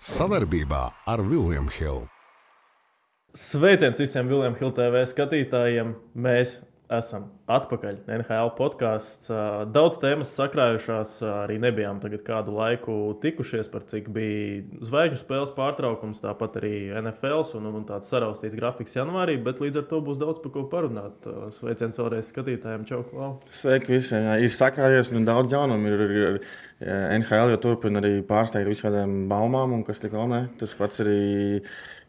Savarbībā ar Vilniņu Hildu. Sveiciens visiem Vilniņu Hildu TV skatītājiem! Mēs esam atpakaļ. NHL podkāsts. Daudz tēmas sakrājušās. Arī nebijām kādu laiku tikušies par cik bija zvaigžņu spēles pārtraukums, tāpat arī NFL un, un tāds saraustīts grafiks janvārī. Bet līdz ar to būs daudz par ko parunāt. Sveiciens vēlreiz skatītājiem. Čau! Klau. Sveiki visiem! Ir sakrājies un daudz jaunumu. Ir, ir, ir, NHL jau turpina arī pārsteigt visādām baumām, un kas tik vēl ne. Tas pats arī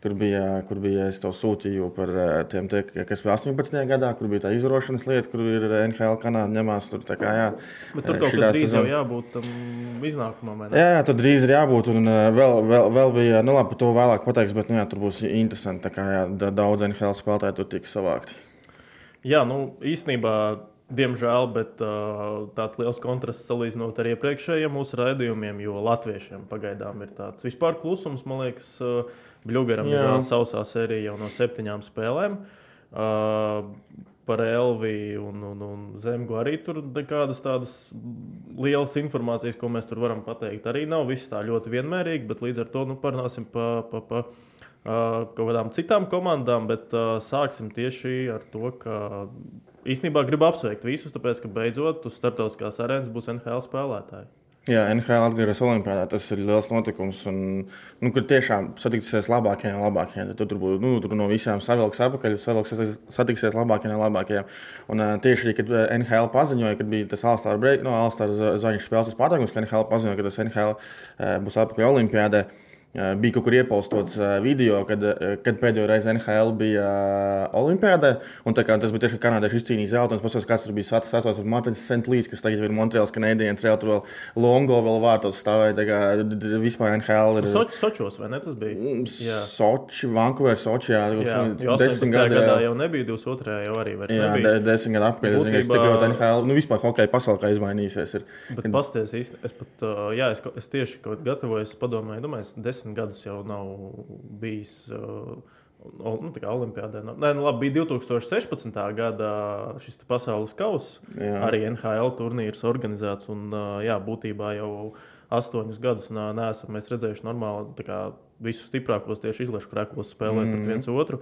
kur bija, kur bija es to sūtīju par eh, tiem, tie, kas bija 18. gadā, kur bija tā izvarošanas lieta, kur ir NHL kanāla ņemās. Tur, kā, jā, Bet tur kaut kā drīz sezon... jau jābūt tam iznākumam. Jā, jā, tur drīz ir jābūt. Un eh, vēl, vēl, vēl bija, nu labi, par to vēlāk pateiks, bet nu, jā, tur būs interesanti. Kā, jā, daudz NHL spēlētāju tur tiks savākti. Jā, nu īstenībā Diemžēl, bet uh, tāds liels kontrasts salīdzinot ar iepriekšējiem mūsu raidījumiem, jo latviešiem pagaidām ir tāds vispār klusums. Man liekas, uh, Bluegaram ir vēl sausā sērija jau no septiņām spēlēm. Uh, par Elviju un, un, un Zemgu arī tur nekādas tādas lielas informācijas, ko mēs tur varam pateikt. Arī nav viss tā ļoti vienmērīgi, bet līdz ar to nu, parunāsim pa, pa, pa uh, kaut kādām citām komandām. Bet uh, sāksim tieši ar to, ka īstenībā gribu apsveikt visus, tāpēc, ka beidzot uz starptautiskās arēnas būs NHL spēlētāji. Jā, NHL atgriežas Olimpijā. Tas ir liels notikums. Un, nu, kur tiešām satiksies labākie no labākajiem. Tad tur būs nu, tur no visām savilks apakaļ, savilks satiksies labākie no labākajiem. Un tieši arī, kad NHL paziņoja, kad bija tas Alstāra break, no Alstāra zvaigžņu spēles pārtraukums, ka NHL paziņoja, ka tas NHL būs atpakaļ Olimpijādē. Uh, Bija kaut kur iepostots video, kad, kad pēdējo reizi NHL bija Olimpijādē. Tas bija tieši kanādieši izcīnījis zelta. Es paskatījos, kāds tur bija sasaucts ar Martins Sentlīs, kas tagad ir Montreāls kanādienis. Reāli tur vēl Longo vēl vārtos stāvēja. Tā kā vispār NHL ir. Soč, sočos, vai ne? Tas bija? Mm, jā. Soči, Vancouver, Soči. Jā, jā desmit gadu gadā jau nebija 22. jau arī. Jā, de, desmit gadu apkārt. Es zinu, cik ļoti NHL, nu vispār hokeja pasaulē izmainīsies. Ir. Bet kad... pasties īsti, es pat, jā, es, es tieši, kad gatavojos, padomāju, domāju, desmit gadus jau nav bijis. Uh, Nu, tā kā Olimpijādē. Nē, nu, labi, bija 2016. gada šis pasaules kausa. Arī NHL turnīrs organizēts. Un, uh, jā, būtībā jau astoņus gadus neesam redzējuši normāli kā, visus stiprākos tieši izlešu krēklos spēlēt mm. pret viens otru.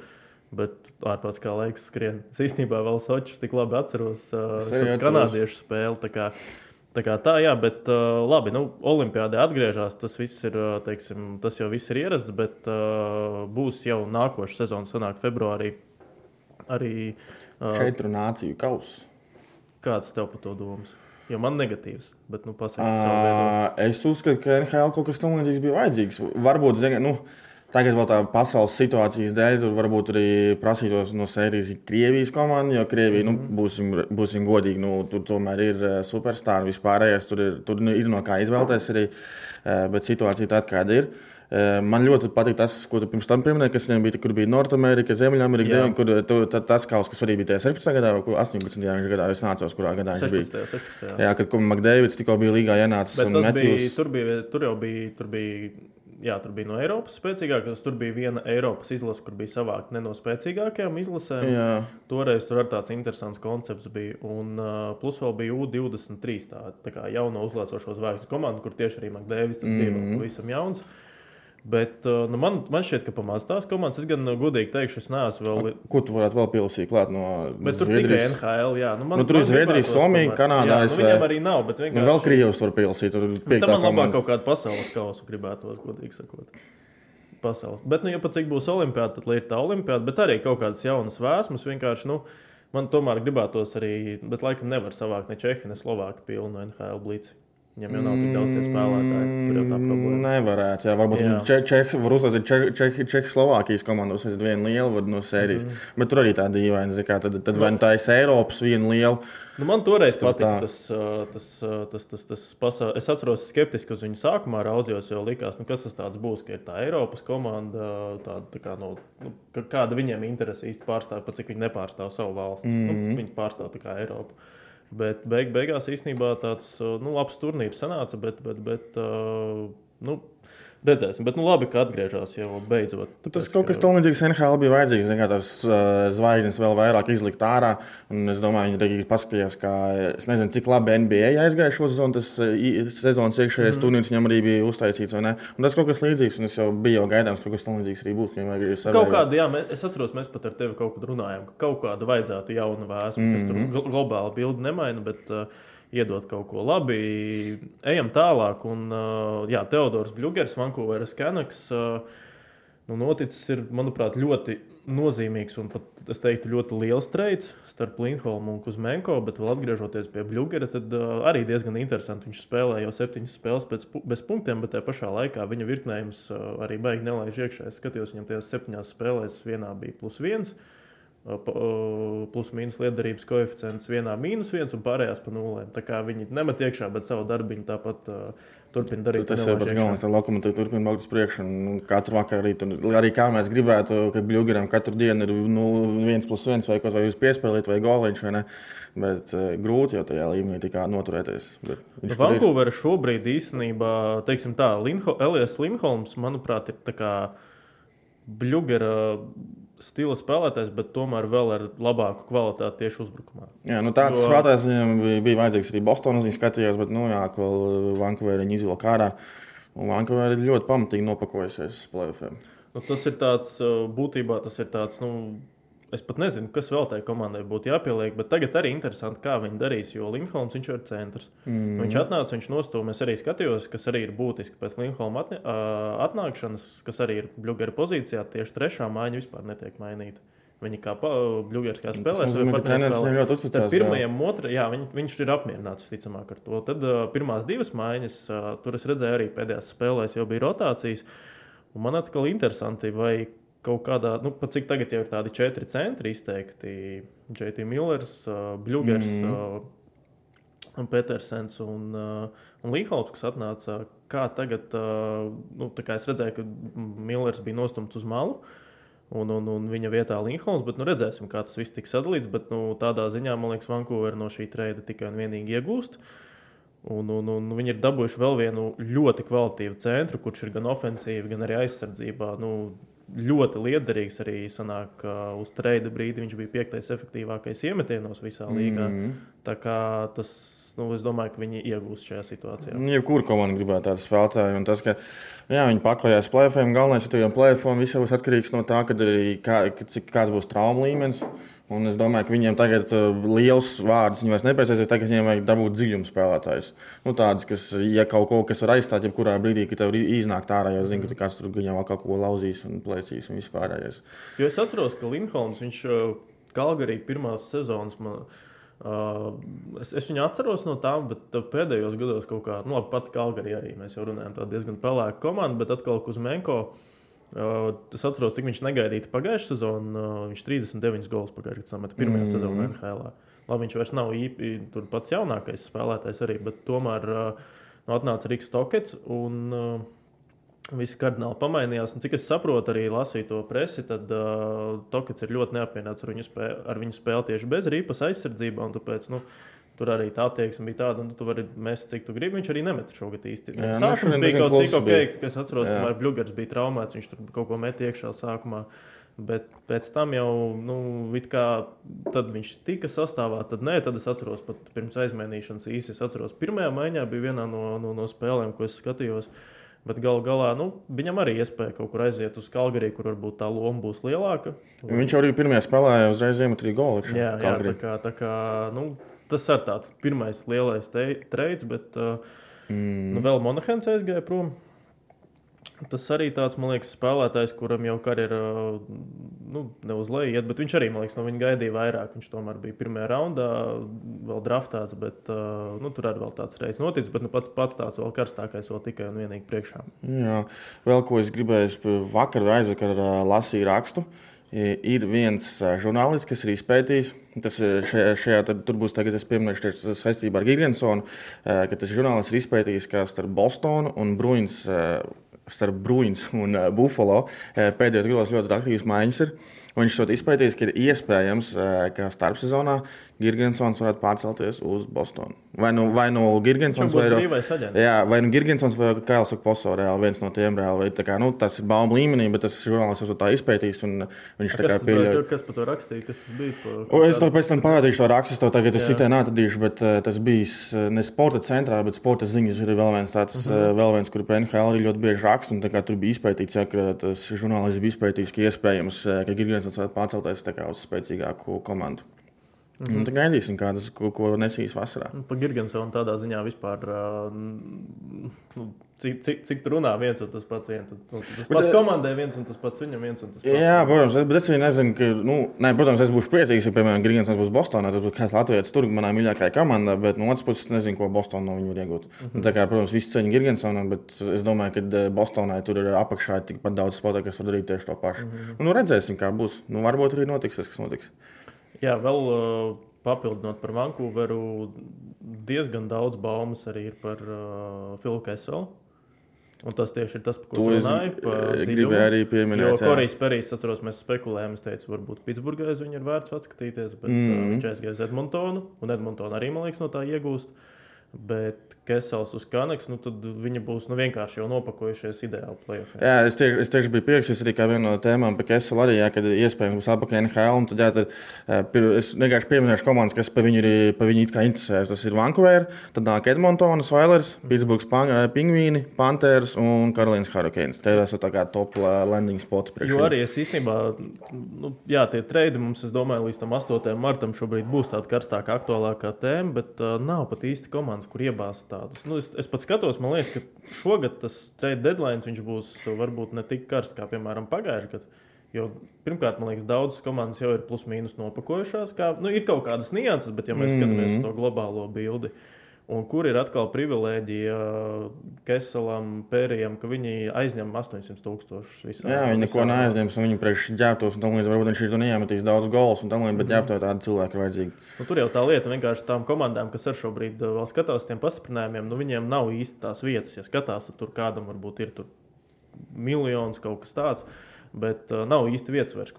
Bet ārpus kā laiks skrien. Es īstenībā vēl Sočus tik labi atceros uh, kanādiešu spēli. Tā kā tā, jā, bet uh, labi, nu, Olimpijādē atgriežas. Tas, ir, teiksim, tas jau viss ir ierasts, bet uh, būs jau nākošais sezona, sanāk, februārī. Arī uh, četru nāciju kausa. Kāds tev par to domas? Jo man negatīvs, bet nu, pasakās. Es uzskatu, ka NHL kaut kas tamlīdzīgs bija vajadzīgs. Varbūt, zini, nu, Tagad vēl tā pasaules situācijas dēļ, tur varbūt arī prasītos no sērijas Krievijas komanda, jo Krievija, mm -hmm. nu, mhm. būsim, būsim godīgi, nu, tur tomēr ir eh, superstarri vispārējais, tur ir, tur ir no kā izvēlēties arī, eh, bet situācija tāda, kāda ir. Eh, man ļoti patīk tas, ko tu pirms tam pieminēji, kas viņam bija, kur bija Nordamerika, Ziemeļamerika, kur tu, tas kaut kas arī bija tajā 16. gadā vai 18. gadā. Es nācos, kurā gadā 16, viņš bija. 16, jā, kad Makdēvids tikko bija līgā ienācis. Bija, tur, bija, tur jau bija, tur bija jā, tur bija no Eiropas spēcīgākās. Tur bija viena Eiropas izlase, kur bija savākta ne no spēcīgākajām izlasēm. Jā. Toreiz tur arī tāds interesants koncepts bija. Un uh, plus vēl bija U23, tā, tā kā jauno uzlācošo zvaigžņu komanda, kur tieši arī Makdēvis mm -hmm. bija pavisam jauns. Uh, Bet uh, nu, man, man šķiet, ka pamazs tās komandas, es gan uh, godīgi teikšu, es neesmu vēl. Ko tu varētu vēl pielasīt klāt no bet tur Zviedrijas? Tikai NHL, jā. Nu, man, nu, tur ir Zviedrija, Somija, Kanādā. Jā, nu, viņam arī nav, bet vienkārši. Nu, vēl Krievs var pielasīt. Tur man labāk komanda. kaut kādu pasaules kausu gribētu, godīgi sakot. Pasaules. Bet, nu, ja pat cik būs olimpiāda, tad ir tā olimpiāda, bet arī kaut kādas jaunas vēsmas vienkārši. Nu, Man tomēr gribētos arī, bet laikam nevar savākt ne Čehi, ne Slovāki pilnu NHL blīci. Viņam jau nav tik daudz tie spēlētāji. Tur jau tā problēma. Nevarētu. Jā, varbūt jā. Čehi čeh, var uzsākt Čehijas čeh, čeh, Slovākijas komandu, uzsākt vienu lielu no sērijas. Mm. Bet tur arī tā dīvaina, kā tad, tad vai nu tā ir Eiropas viena liela. Nu, man toreiz patika tas, tas, tas, tas, tas pasaules. Es atceros, skeptiski uz viņu sākumā raudzījos, jo likās, nu, kas tas būs, ka ir tā Eiropas komanda, tāda, tā kā, no, nu, kāda viņiem interese īsti pārstāv, pat cik viņi nepārstāv savu valsti. Mm. Nu, viņi pārstāv tā kā Eiropu. Bet beig, beigās īstenībā tāds nu, labs turnīrs sanāca. Bet, bet, bet, uh, nu, Redzēsim, bet nu, labi, ka atgriežas jau beidzot. Tāpēc, tas kaut kas tamlīdzīgs NHL bija vajadzīgs. Zin, tās uh, zvaigznes vēl vairāk izlikt ārā. Es domāju, viņi arī paskatījās, kā es nezinu, cik labi NBA aizgāja šo sezonu. Tas uh, sezonas iekšējais mm. turnīrs viņam arī bija uztaisīts. Tas kaut kas līdzīgs, un es jau biju jau gaidāms, ka kaut kas tamlīdzīgs arī būs. Kaut kāda, jā, mēs, es atceros, mēs pat ar tevi kaut kad runājām, ka kaut kāda vajadzētu jaunu vēsturi, mm -hmm. kas tur mhm. globāli bildi nemaina. Bet, uh, iedot kaut ko labi. Ejam tālāk. Un, jā, Teodors Bļūgers, Vankūveras Kanaks. Nu, noticis ir, manuprāt, ļoti nozīmīgs un pat, es teiktu, ļoti liels streiks starp Linholmu un Kuzmenko, bet vēl atgriežoties pie Bluegera, tad uh, arī diezgan interesanti. Viņš spēlē jau septiņas spēles pēc, bez punktiem, bet tajā pašā laikā viņa virknējums uh, arī baigi nelaiž iekšā. Es skatījos, viņam tajās septiņās spēlēs vienā bija plus viens. Uh, plus-mínus liederības koeficients vienā mīnus viens un pārējās pa nulēm. Tā kā viņi nemet iekšā, bet savu darbiņu tāpat uh, turpina darīt. Tas ir pats galvenais, lai lokomotīva turpina braukt uz priekšu. Katru vakaru arī, tur, arī kā mēs gribētu, ka Bluegeram katru dienu ir nu, viens plus viens vai kaut vai uz piespēlīt vai goliņš vai ne. Bet uh, grūti jau tajā līmenī tikā noturēties. Vankūvera šobrīd īstenībā, teiksim tā, Linho, Elijas Linholms, manuprāt, ir tā kā Bluegera stila spēlētājs, bet tomēr vēl ar labāku kvalitāti tieši uzbrukumā. Jā, nu tāds jo... spēlētājs viņam bija, bija vajadzīgs arī Bostonas. Viņš skatījās, bet, nu, jā, ko Vankūverā viņa izvilka ārā. Un Vankūverā ir ļoti pamatīgi nopakojusies uz plēsoņiem. Nu, tas ir tāds, būtībā tas ir tāds. Nu, Es pat nezinu, kas vēl tai komandai būtu jāpieliek, bet tagad arī interesanti, kā viņi darīs. Jo Linkolns viņš ir centrs. Mm. Viņš atnāca, viņš nostūmēja. Es arī skatījos, kas arī ir būtiski pēc Linkolna atne, atnākšanas, kas arī ir Bluegera pozīcijā. Tieši trešā mājiņa vispār netiek mainīta. Viņi kā Bluegers kā spēlēs, vai pat nevis Tad pirmajam, otrajam, jā, viņ, viņš ir apmierināts visticamāk ar to. Tad uh, pirmās divas mājiņas, uh, tur es redzēju arī pēdējās spēlēs, jau bija rotācijas. Un man atkal interesanti, vai kaut kādā, nu, pat cik tagad jau ir tādi četri centri izteikti. J.T. Millers, uh, Bluegers, mm -hmm. uh, Petersens un, uh, un Līhauts, kas atnāca. Kā tagad, uh, nu, tā kā es redzēju, ka Millers bija nostumts uz malu. Un, un, un viņa vietā Linkolns, bet nu, redzēsim, kā tas viss tiks sadalīts. Bet nu, tādā ziņā, man liekas, Vankūverā no šī treida tikai un vienīgi iegūst. Un, un, un viņi ir dabūjuši vēl vienu ļoti kvalitatīvu centru, kurš ir gan ofensīvi, gan arī aizsardzībā. Nu, ļoti liederīgs arī sanāk, uz treida brīdi viņš bija piektais efektīvākais iemetienos visā līgā. Mm -hmm. Tā kā tas, nu, es domāju, ka viņi iegūs šajā situācijā. Nu, jebkura komanda gribētu tādu spēlētāju. Un tas, ka jā, viņi pakājās plēfēm, galvenais ir, ka plēfēm viss būs atkarīgs no tā, kad, kā, cik kāds būs traumu līmenis. Un es domāju, ka viņiem tagad uh, liels vārds. Vairs nepiesaistīs, tagad viņiem vajag dabūt dziļumu spēlētājus. Nu, Tādus, kas, ja kaut ko kas var aizstāt, jebkurā brīdī, kad tev iznāk ārā, jau zina, ka kāds tur viņam vēl kaut ko lauzīs un plēsīs un vispārējais. Jo es atceros, ka Linkolns, viņš Kalgarī uh, pirmās sezonas. Man, Uh, es, es viņu atceros no tām, bet pēdējos gados kaut kā, nu, labi, pat Kalgarī arī mēs jau runājam, tā diezgan pelēka komanda, bet atkal Kuzmenko. Uh, Uh, es atceros, cik viņš negaidīja pagājušā sezonā. Viņš 39 gols pagājušajā gadā sameta pirmajā mm. sezonā NHL. Labi, viņš vairs nav īpi pats jaunākais spēlētājs arī, bet tomēr nu, atnāca Rīgas Tokets. Un, uh, Visi kardināli pamainījās. Un, cik es saprotu, arī lasīju to presi, tad uh, Tokets ir ļoti neapmierināts ar viņu, spēli, ar viņu spēli tieši bez rīpas aizsardzībā. Tāpēc, nu, uh, Tur arī tā attieksme bija tāda, nu, tu vari mest, cik tu gribi. Viņš arī nemeta šogad īsti. Jā, nu, Sākums nu, bija kaut cik ok, ka es atceros, ka Bluegers bija traumēts, viņš tur kaut ko met iekšā sākumā. Bet pēc tam jau, nu, kā tad viņš tika sastāvā, tad nē, tad es atceros, pat pirms aizmainīšanas īsi. Es atceros, pirmajā maiņā bija viena no, no, no spēlēm, ko es skatījos. Bet galu galā nu, viņam arī iespēja kaut kur aiziet uz Kalgariju, kur varbūt tā loma būs lielāka. Viņš arī pirmajā spēlē uzreiz iemet arī golu. Jā, jā, tā kā, tā kā nu, tas ir tāds pirmais lielais treids, bet uh, mm. nu, vēl Monahens aizgāja prom. Tas arī tāds, man liekas, spēlētājs, kuram jau karjerā nu, ne uz leju iet, bet viņš arī, man liekas, no viņa gaidīja vairāk. Viņš tomēr bija pirmajā raundā, vēl draftāts, bet uh, nu, tur arī vēl tāds reizes noticis. Bet nu, pats, pats tāds vēl karstākais, vēl tikai un vienīgi priekšā. Jā, vēl ko es gribēju, vakar aizvakar lasīju rakstu. Uh, ir viens žurnālists, kas ir izpētījis. Tas šajā, šajā tad, tur būs tagad, es pieminēšu, saistībā ar Gigantsonu, ka tas žurnālists ir izpētījis, ka starp Bostonu un Bruins, starp Bruins un Buffalo pēdējos gados ļoti aktīvas maiņas ir. Viņš to izpētījis, ka ir iespējams, ka starpsezonā Girgensons varētu pārcelties uz Bostonu. Vai nu, vai nu Girgensons vai, nu Girgensons vai Kails Poso reāli viens no tiem reāli. Kā, nu, tas ir baumu līmenī, bet tas žurnālists jau tā izpētījis. Viņš tā kā pieļauj. Kas par to rakstīja? Kas bija? Par, o, es tev pēc tam parādīšu to rakstu, es tev tagad sitē neatradīšu, bet uh, tas bija ne sporta centrā, bet sporta ziņas ir vēl viens tāds, uh -huh. uh, vēl viens, kur PNHL arī ļoti bieži raksta. Tur bija izpētīts, ja, ka tas žurnālists bija izpētījis, ka iespējams, ka Girgensons varētu pārcelties uz spēcīgāku komandu. Mm -hmm. Tad gaidīsim, kādas, ko, ko nesīs vasarā. Nu, par Gigantsonu tādā ziņā vispār. Uh, cik, cik, cik tur runā viens un tas pats. Vien, tad, nu, tas pats bet, komandai viens un tas pats viņam viens un tas pats. Jā, protams, es, bet es arī nezinu, ka, nu, nē, protams, es būšu priecīgs, ja, piemēram, Gigantsons būs Bostonā. Tas būs kāds Latvijas tur manā mīļākajā komandā, bet no otras puses nezinu, ko Bostonā no viņa var iegūt. Mm -hmm. Tā kā, protams, visi ceļi Gigantsonam, bet es domāju, ka Bostonai tur ir apakšā tikpat daudz spēlētāju, kas var darīt tieši to pašu. Mm -hmm. nu, redzēsim, kā būs. Nu, varbūt arī notiks tas, kas notiks. Jā, vēl. Uh papildinot par Vankūveru, diezgan daudz baumas arī ir par uh, Filu Keselu. Un tas tieši ir tas, par ko es gribēju arī pieminēt. Jo Korejs Perijs, atceros, mēs spekulējām, es teicu, varbūt Pitsburgā viņu ir vērts atskatīties, bet mm. uh, viņš aizgāja uz Edmontonu, un Edmontonu arī, man liekas, no tā iegūst. Bet Kesels uz Kanaks, nu, tad viņi būs nu, vienkārši jau nopakojušies ideāli plēsoņā. Jā, es tieši, es tieši biju pierakstīts arī kā viena no tēmām par Keselu arī, jā, kad iespējams būs apakaļ NHL. Tad, jā, tad, es vienkārši pieminēšu komandas, kas par viņu, ir, par viņu interesējas. Tas ir Vancouver, tad nāk Edmontonas, Oilers, Pittsburghs Pingvīni, Panthers un Karolīnas Hurricanes. Te ir tā kā top landing spot. Jo arī es īstenībā, nu, jā, tie treidi mums, es domāju, līdz tam 8. martam šobrīd būs tāda karstāka, aktuālākā tēma, bet uh, nav pat īsti komanda komandas, kur iebāzt tādus. Nu, es, es pats skatos, man liekas, ka šogad tas trade deadline būs varbūt ne tik karsts kā piemēram pagājušajā gadā. Jo pirmkārt, man liekas, daudzas komandas jau ir plus-mínus nopakojušās. Kā, nu, ir kaut kādas nianses, bet ja mēs mm -hmm. skatāmies uz to globālo bildi, uh, Un kur ir atkal privilēģija Keselam, Pērijam, ka viņi aizņem 800 tūkstošus visā. Jā, viņi neko neaizņems, un viņi priekš ģērbtos, un līdz varbūt viņš to neiemetīs daudz gols, un līdz, bet mm. ģērbto tādu cilvēku ir vajadzīgi. Nu, tur jau tā lieta, vienkārši tām komandām, kas ar šobrīd uh, vēl skatās tiem pastiprinājumiem, nu viņiem nav īsti tās vietas. Ja skatās, tur kādam varbūt ir tur miljons kaut kas tāds. Bet uh, nav īsti vietas vairs,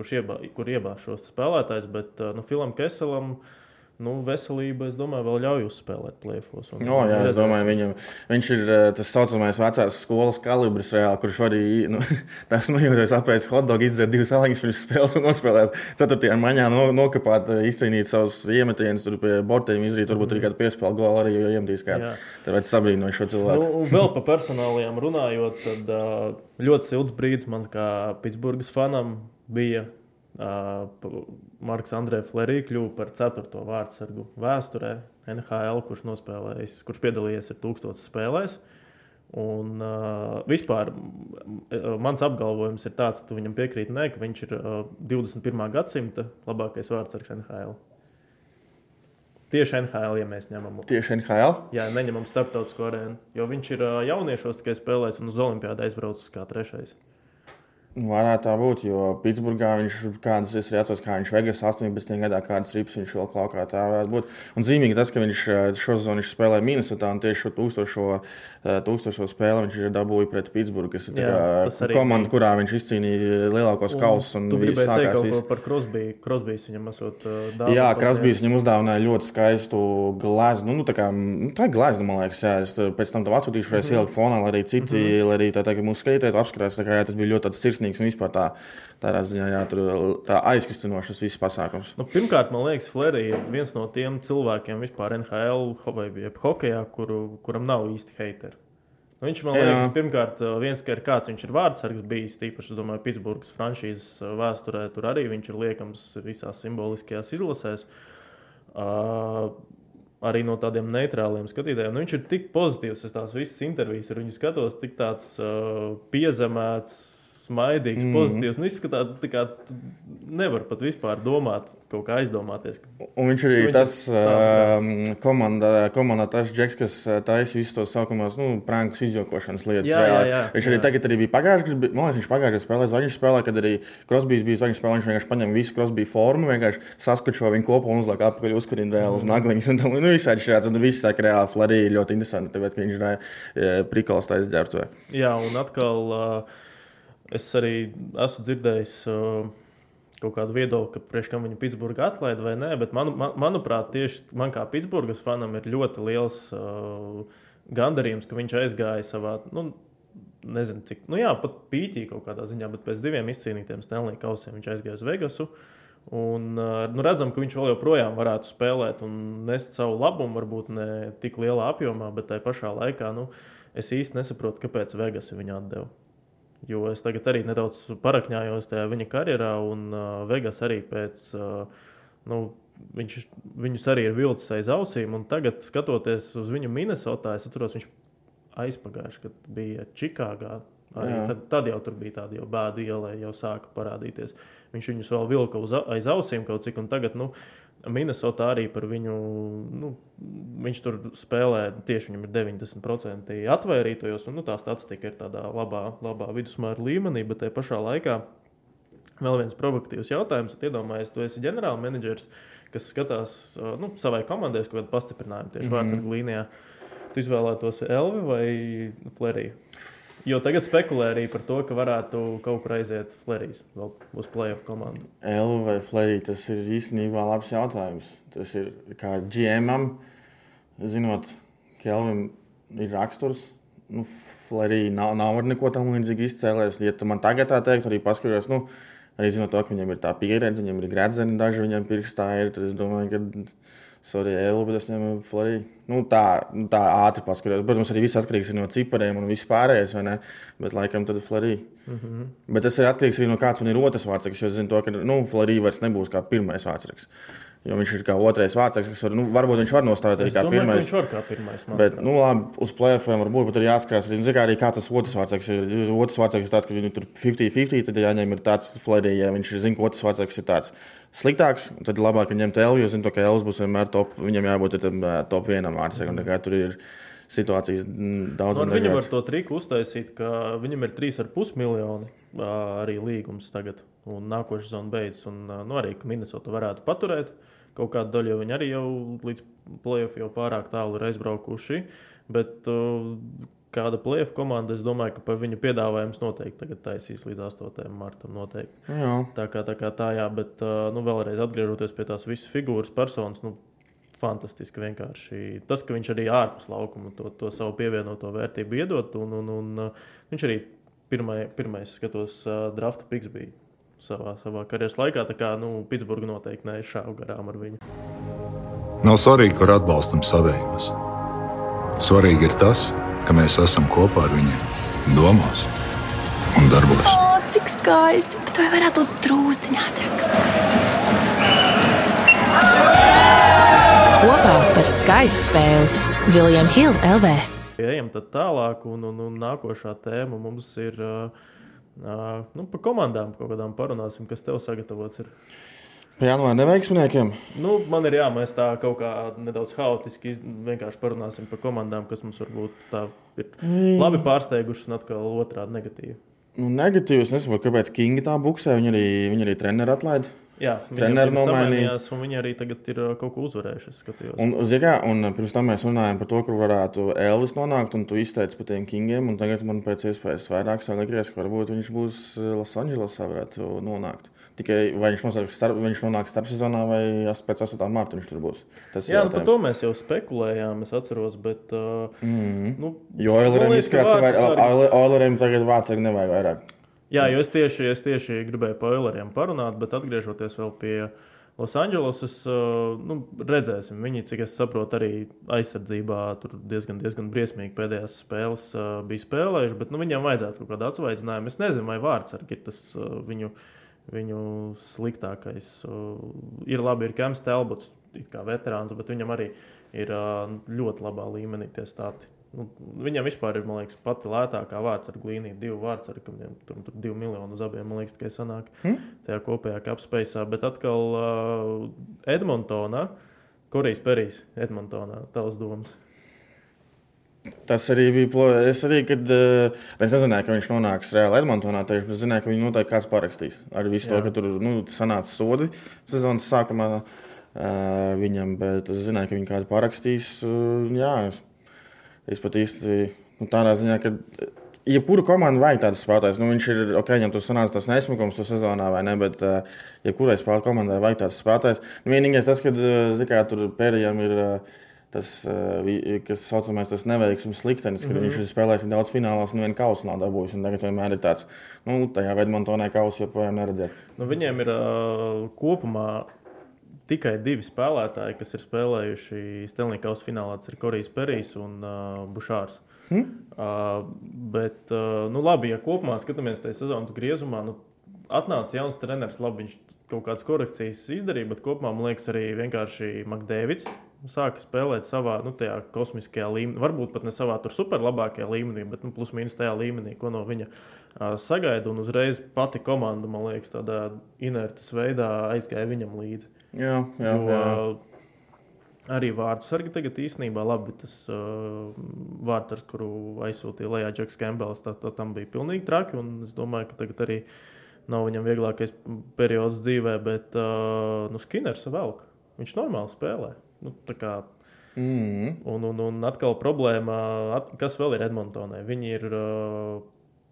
kur iebāzt šos spēlētājus. Bet uh, nu, Filam Keselam uh, nu, veselība, es domāju, vēl ļauj uzspēlēt plēfos. No, jā, es domāju, viņam, viņš ir eh, tas saucamais vecās skolas kalibrs, reāli, kurš arī nu, tas nojūtas apēst hotdogu, izdzert divas aliņas pirms spēles un nospēlēt. Ceturtajā maņā no, nokapāt, eh, izcīnīt savus iemetienus, tur pie bortiem izrīt, varbūt arī kādu piespēlu golu arī, jo iemetīs kādu. Tāpēc sabrīnoju šo cilvēku. Nu, vēl par personālajiem runājot, tad ļoti silts brīdis man kā Pitsburgas fanam bija Uh, Marks Andrēs Flerī kļuva par 4. vārdsargu vēsturē NHL, kurš nospēlējis, kurš piedalījies ar tūkstotis spēlēs. Un, uh, vispār mans apgalvojums ir tāds, ka viņam piekrīt, ne, ka viņš ir uh, 21. gadsimta labākais vārdsargs NHL. Tieši NHL, ja mēs ņemam. Tieši NHL? Jā, neņemam starptautisko arēnu. Jo viņš ir uh, jauniešos tikai spēlējis un uz Olimpijādu aizbraucis kā trešais. Varētu tā būt, jo Pitsburgā viņš kādas es atceros, kā viņš Vegas 18. gadā kādas rips viņš vēl klaukā. Tā varētu būt. Un zīmīgi tas, ka viņš eh, šo sezonu spēlēja Minnesotā un tieši šo tūkstošo, eh, tūkstošo spēli viņš ir dabūjis pret Pitsburgu, kas ir Jā, komanda, kurā viņš izcīnīja lielākos kausus. Un, un viņš sākās kaut ko par Krosbiju. Krosbijs viņam esot uh, dāvā. Jā, Krosbijs viņam uzdāvināja ļoti skaistu gleznu. Nu, nu, tā, kā, nu, tā ir glezna, man liekas, jā. Es pēc tam to atsūtīšu, vai es -hmm. ieliku fonā, lai arī citi, mm -hmm. lai arī tā, tā, mūsu skatītāji apskrās. Tā kā jā, tas bija ļoti sirsnīgs sirsnīgs un vispār tā, tādā ziņā jā, tur, tā aizkustinošs viss pasākums. Nu, pirmkārt, man liekas, Flerī ir viens no tiem cilvēkiem vispār NHL vai hokeja, kuru, kuram nav īsti heiteri. Nu, viņš man liekas, jā. pirmkārt, viens, ka ir kāds viņš ir vārdsargs bijis, tīpaši, domāju, Pitsburgas franšīzes vēsturē, tur arī viņš ir liekams visās simboliskajās izlasēs. Uh, arī no tādiem neitrāliem skatītājiem. Nu, viņš ir tik pozitīvs, es tās visas intervijas ar viņu skatos, tik tāds uh, piezemēts, smaidīgs, mm. pozitīvs. Nu, izskatās, kā nevar pat vispār domāt, kaut kā aizdomāties. Un viņš arī viņš tas uh, komanda, komanda tas džeks, kas taisa visus tos saukumos, nu, prankus izjokošanas lietas. Jā, jā, jā, viņš arī jā. tagad arī bija pagājušajā gadā, man liekas, viņš pagājušajā spēlē, zvaigžņu spēlē, kad arī Krosbīs bija zvaigžņu spēlē, viņš vienkārši paņem visu Krosbī formu, vienkārši saskačo viņu kopā un uzliek apakaļ uzkurina reāli uz mm. nagliņas. Un, nu, visādi šāds, un viss saka, reāli Flarī ļoti interesanti, tāpēc, ka viņš ir prikols taisa ģērbtuvē. Jā, un atkal. Uh, Es arī esmu dzirdējis, kaut kādu viedokli, ka priekš kam viņa Pitsburgā atlaida vai nē, bet manu, man, manuprāt, tieši man kā Pitsburgas fanam ir ļoti liels uh, gandarījums, ka viņš aizgāja savā. Nu, Nezinu, cik, nu jā, pat pīķī kaut kādā ziņā, bet pēc diviem izcīnītiem Stanley kausiem viņš aizgāja uz Vegasu. Un, uh, nu, redzam, ka viņš vēl joprojām varētu spēlēt un nest savu labumu, varbūt ne tik lielā apjomā, bet tajā pašā laikā nu, es īsti nesaprotu, kāpēc Vegas viņu atdeva. Jo es tagad arī nedaudz parakņājos tajā viņa karjerā, un uh, Vegas arī pēc. Uh, nu, viņš, viņus arī ir vilcis aiz ausīm, un tagad, skatoties uz viņu Minnesotā, es atceros, viņš aizpagājuši, kad bija Čikāgā. Tad, tad jau tur bija tāda bēdu ielai, jau sāka parādīties. Viņš viņus vēl vilka uz, aiz ausīm kaut cik, un tagad, nu, Minnesota arī par viņu, nu, viņš tur spēlē tieši viņam ir 90% atvairītojos, un nu, tā statistika ir tādā labā, labā vidusmēra līmenī, bet tajā pašā laikā vēl viens provokatīvs jautājums. Iedomājieties, tu esi ģenerālmenedžers, kas skatās nu, savai komandai kādu pastiprinājumu tieši mm -hmm. vārdsargu līnijā. Tu izvēlētos Elvi vai Fleriju? Jo tagad spekulē arī par to, ka varētu kaut kur aiziet Flerijas vēl uz playoff komandu. Elva vai Flerija, tas ir īstenībā labs jautājums. Tas ir kā GMam, zinot, ka Elvim ir raksturs. Nu, Flerija nav, nav ar neko tam līdzīgu izcēlēs. Ja man tagad tā teikt, arī paskatījos, nu, arī zinot to, ka viņam ir tā pieredze, viņam ir gredzeni, daži viņam pirkstā ir, tad es domāju, ka Sorry, Elu, bet es ņemu Floriju. Nu, tā, nu, tā ātri paskatījos. Protams, arī viss atkarīgs no cipariem un viss pārējais, vai ne? Bet laikam tad Florija. Mm -hmm. Bet tas ir atkarīgs arī no kāds man ir otrs vārds. Es zinu, to, ka nu, Florija vairs nebūs kā pirmais vārds. Jo viņš ir kā otrais vārds, kas var, nu, varbūt viņš var nostāvēt arī kā domāju, pirmais. Viņš var kā pirmais. Bet, nu, labi, uz plēsoņiem var būt, bet ir jāatcerās arī, nu, zin kā arī kā tas otrs vārds ir. Otrs vārds ir tāds, ka viņu tur 50-50, tad jāņem ir tāds Florida, ja viņš zina, ka otrs vārds ir tāds sliktāks, tad labāk viņam te Elvis, jo zina, ka Elvis būs vienmēr top, viņam jābūt ir tam ā, top vienam vārdsakam. Situācijas mm, daudz Nu, viņu var to triku uztaisīt, ka viņam ir 3,5 miljoni arī līgums tagad, un nākošais sezona beidzas. Un, nu, arī Minnesota varētu paturēt kaut kādu daļu, viņi arī jau līdz playoff jau pārāk tālu ir aizbraukuši. Bet uh, kāda playoff komanda, es domāju, ka par viņu piedāvājums noteikti tagad taisīs līdz 8. martam. Noteikti. Jā, Tā kā tā, kā tā jā, bet uh, nu, vēlreiz atgriežoties pie tās visas figūras, personas. Nu, Fantastiski vienkārši. Tas, ka viņš arī ārpus laukuma to, to savu pievienoto vērtību iedod. Un, un, un, uh, viņš arī pirmai, pirmais, skatos, uh, drafta piks bija savā, savā karjeras laikā. Tā kā nu, Pitsburgā noteikti nešāva garām ar viņu. Nav svarīgi, kur atbalstam savējos. Svarīgi ir tas, ka mēs esam kopā ar viņiem, domās un darbos. O, cik skaisti! Bet vai varētu būt drūzciņā ātrāk? Kopā par skaistu spēli Viljams Hilde LV. Ejam tad tālāk, un, un, un nākošā tēma mums ir uh, nu, par komandām. Kaut kādām parunāsim, kas tev sagatavots. Ir. pie janvāra neveiksminiekiem. Nu, man ir jāmēs tā kaut kā nedaudz haotiski. Vienkārši parunāsim par komandām, kas mums varbūt tā ir labi pārsteigušas, un atkal otrādi negatīvi. Nu, negatīvi. Es nesaprotu, kāpēc Kinga tā buksē. Viņa arī, viņa arī treneru atlaida. Jā, tagad nomainīja. viņi arī tagad ir uh, kaut ko uzvarējuši. Un, zikā, un pirms tam mēs runājām par to, kur varētu Elvis nonākt, un tu izteici par tiem Kingiem. un Tagad man pēc iespējas vairāk saliekties, ka varbūt viņš būs eh, Losandželosā, varētu nonākt. Tikai vai viņš, starp, viņš nonāks starp sezonā, vai pēc 8. marta viņš tur būs. Tas Jā, nu, par to mēs jau spekulējām, es atceros. Bet, uh, mm -hmm. nu, Jo Oileriem izskatās, ka Oileriem tagad vārds nevajag vairāk. Jā, jo es tieši, es tieši gribēju par Oileriem parunāt, bet atgriežoties vēl pie Losandželosas, nu, redzēsim. Viņi, cik es saprotu, arī aizsardzībā tur diezgan, diezgan briesmīgi pēdējās spēles uh, bija spēlējuši, bet nu, viņiem vajadzētu kaut kādu atsvaidzinājumu. Es nezinu, vai vārds arī ir tas uh, viņu, viņu sliktākais. Ir labi, ir Kams Telbots, kā veterāns, bet viņam arī ir ļoti labā līmenī tie stāti. Nu, viņam vispār ir, liekas, pati lētākā vārds ar glīniju. Divu vārdu ar kuriem tur, tur divi miljoni uz abiem, man liekas, tikai sanāk hmm? tajā kopējā kapspeisā. Bet atkal uh, Edmontonā, Korejas Perijs, Edmontonā, tavs domas. Tas arī bija. plo- Es arī, kad eh, es nezināju, ka viņš nonāks reāli Edmontonā, tieši bet zināju, ka viņu noteikti kāds parakstīs. Ar visu Jā. to, ka tur nu, sanāca sodi sezonas sākumā uh, viņam, bet es zināju, ka viņi kādu parakstīs. Uh, jā, es, es pat īsti nu, tādā ziņā, ka jebkuru komandu vajag tādas spēlētājas. Nu, viņš ir ok, viņam tur sanāca tas nesmukums to sezonā, vai ne? Bet, uh, jebkurai spēlētāju komandai vajag tādas spēlētājas. Nu, vienīgais tas, ka uh, kā, tur pēdējiem ir. Uh, Tas, kas saucamais, tas neveiksmes liktenis, kad mm -hmm. viņš ir spēlējis daudz finālos, un vienu kausu nav dabūjis. Tagad vienmēr ir tāds, nu, tajā Vedmontonē kausu joprojām neredzēt. Nu, viņiem ir uh, kopumā tikai divi spēlētāji, kas ir spēlējuši Stelnijas kausa finālā. Tas ir Korejs Perijs un uh, Bušārs. Hmm? Uh, bet, uh, nu, labi, ja kopumā skatāmies tajā sezonas griezumā, nu, atnāca jauns treneris, labi, viņš kaut kādas korekcijas izdarīja, bet kopumā man liekas, arī vienkārši Makdēvids sāka spēlēt savā nu, kosmiskajā līmenī. Varbūt pat ne savā superlabākajā līmenī, bet nu, plus mīnus tajā līmenī, ko no viņa uh, sagaida. Un uzreiz pati komanda, man liekas, tādā inertas veidā aizgāja viņam līdzi. Jā, jā, jo, jā arī vārdu sargi tagad īstenībā labi. Tas uh, vārds, kuru aizsūtīja Lajā Džeks Kembels, tā, tā, tam bija pilnīgi traki. Es domāju, ka tagad arī nav viņam vieglākais periods dzīvē, bet uh, nu, Skinners velk. Viņš normāli spēlē. Nu, kā, mm. un, un, un atkal problēma, kas vēl ir Edmontonai. Viņi ir uh,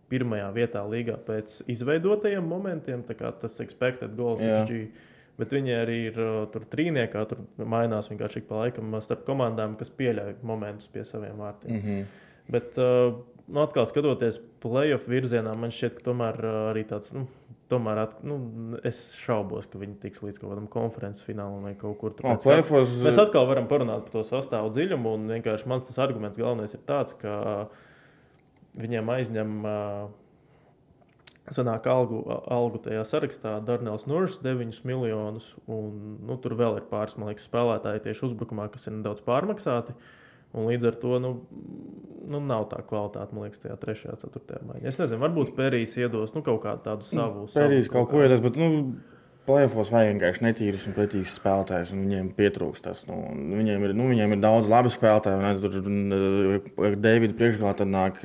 pirmajā vietā līgā pēc izveidotajiem momentiem. Tas expected goals. Yeah. Bet viņi arī ir tur trīniekā, tur mainās vienkārši pa laikam starp komandām, kas pieļauj momentus pie saviem vārtiem. Mm -hmm. Bet, nu, atkal skatoties playoff virzienā, man šķiet, ka tomēr arī tāds. Nu, Tomēr at, nu, es šaubos, ka viņi tiks līdz kaut kādam konferences finālam vai kaut kur tādu. Plēfos... Mēs atkal varam parunāt par to sastāvu dziļumu. Un vienkārši mans tas arguments galvenais ir tāds, ka viņiem aizņem uh, Sanāk, algu, algu tajā sarakstā Dārnēls Nūrs 9 miljonus, un nu, tur vēl ir pāris liekas, spēlētāji tieši uzbrukumā, kas ir nedaudz pārmaksāti. Un līdz ar to nu, nu, nav tā kvalitāte, man liekas, tajā trešajā, ceturtajā maiņā. Es nezinu, varbūt Pērijs iedos nu, kaut kādu tādu savu. Pērijs kaut ko iedos, bet nu, plēfos vajag vienkārši netīrus un pretīgus spēlētājus, un viņiem pietrūkst tas. Nu, viņiem, ir, nu, viņiem ir daudz labi spēlētāji, un tur ar Deividu priekšgalā tad nāk.